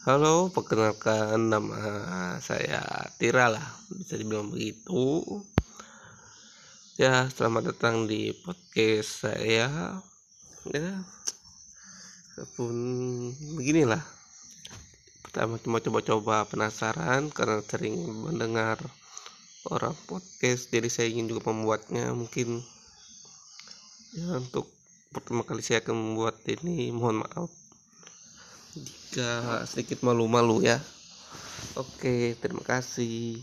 Halo, perkenalkan nama saya Tira lah, bisa dibilang begitu. Ya, selamat datang di podcast saya. Ya, pun beginilah. Pertama cuma coba-coba penasaran karena sering mendengar orang podcast, jadi saya ingin juga membuatnya. Mungkin ya untuk pertama kali saya akan membuat ini, mohon maaf jika sedikit malu-malu ya. Oke, terima kasih.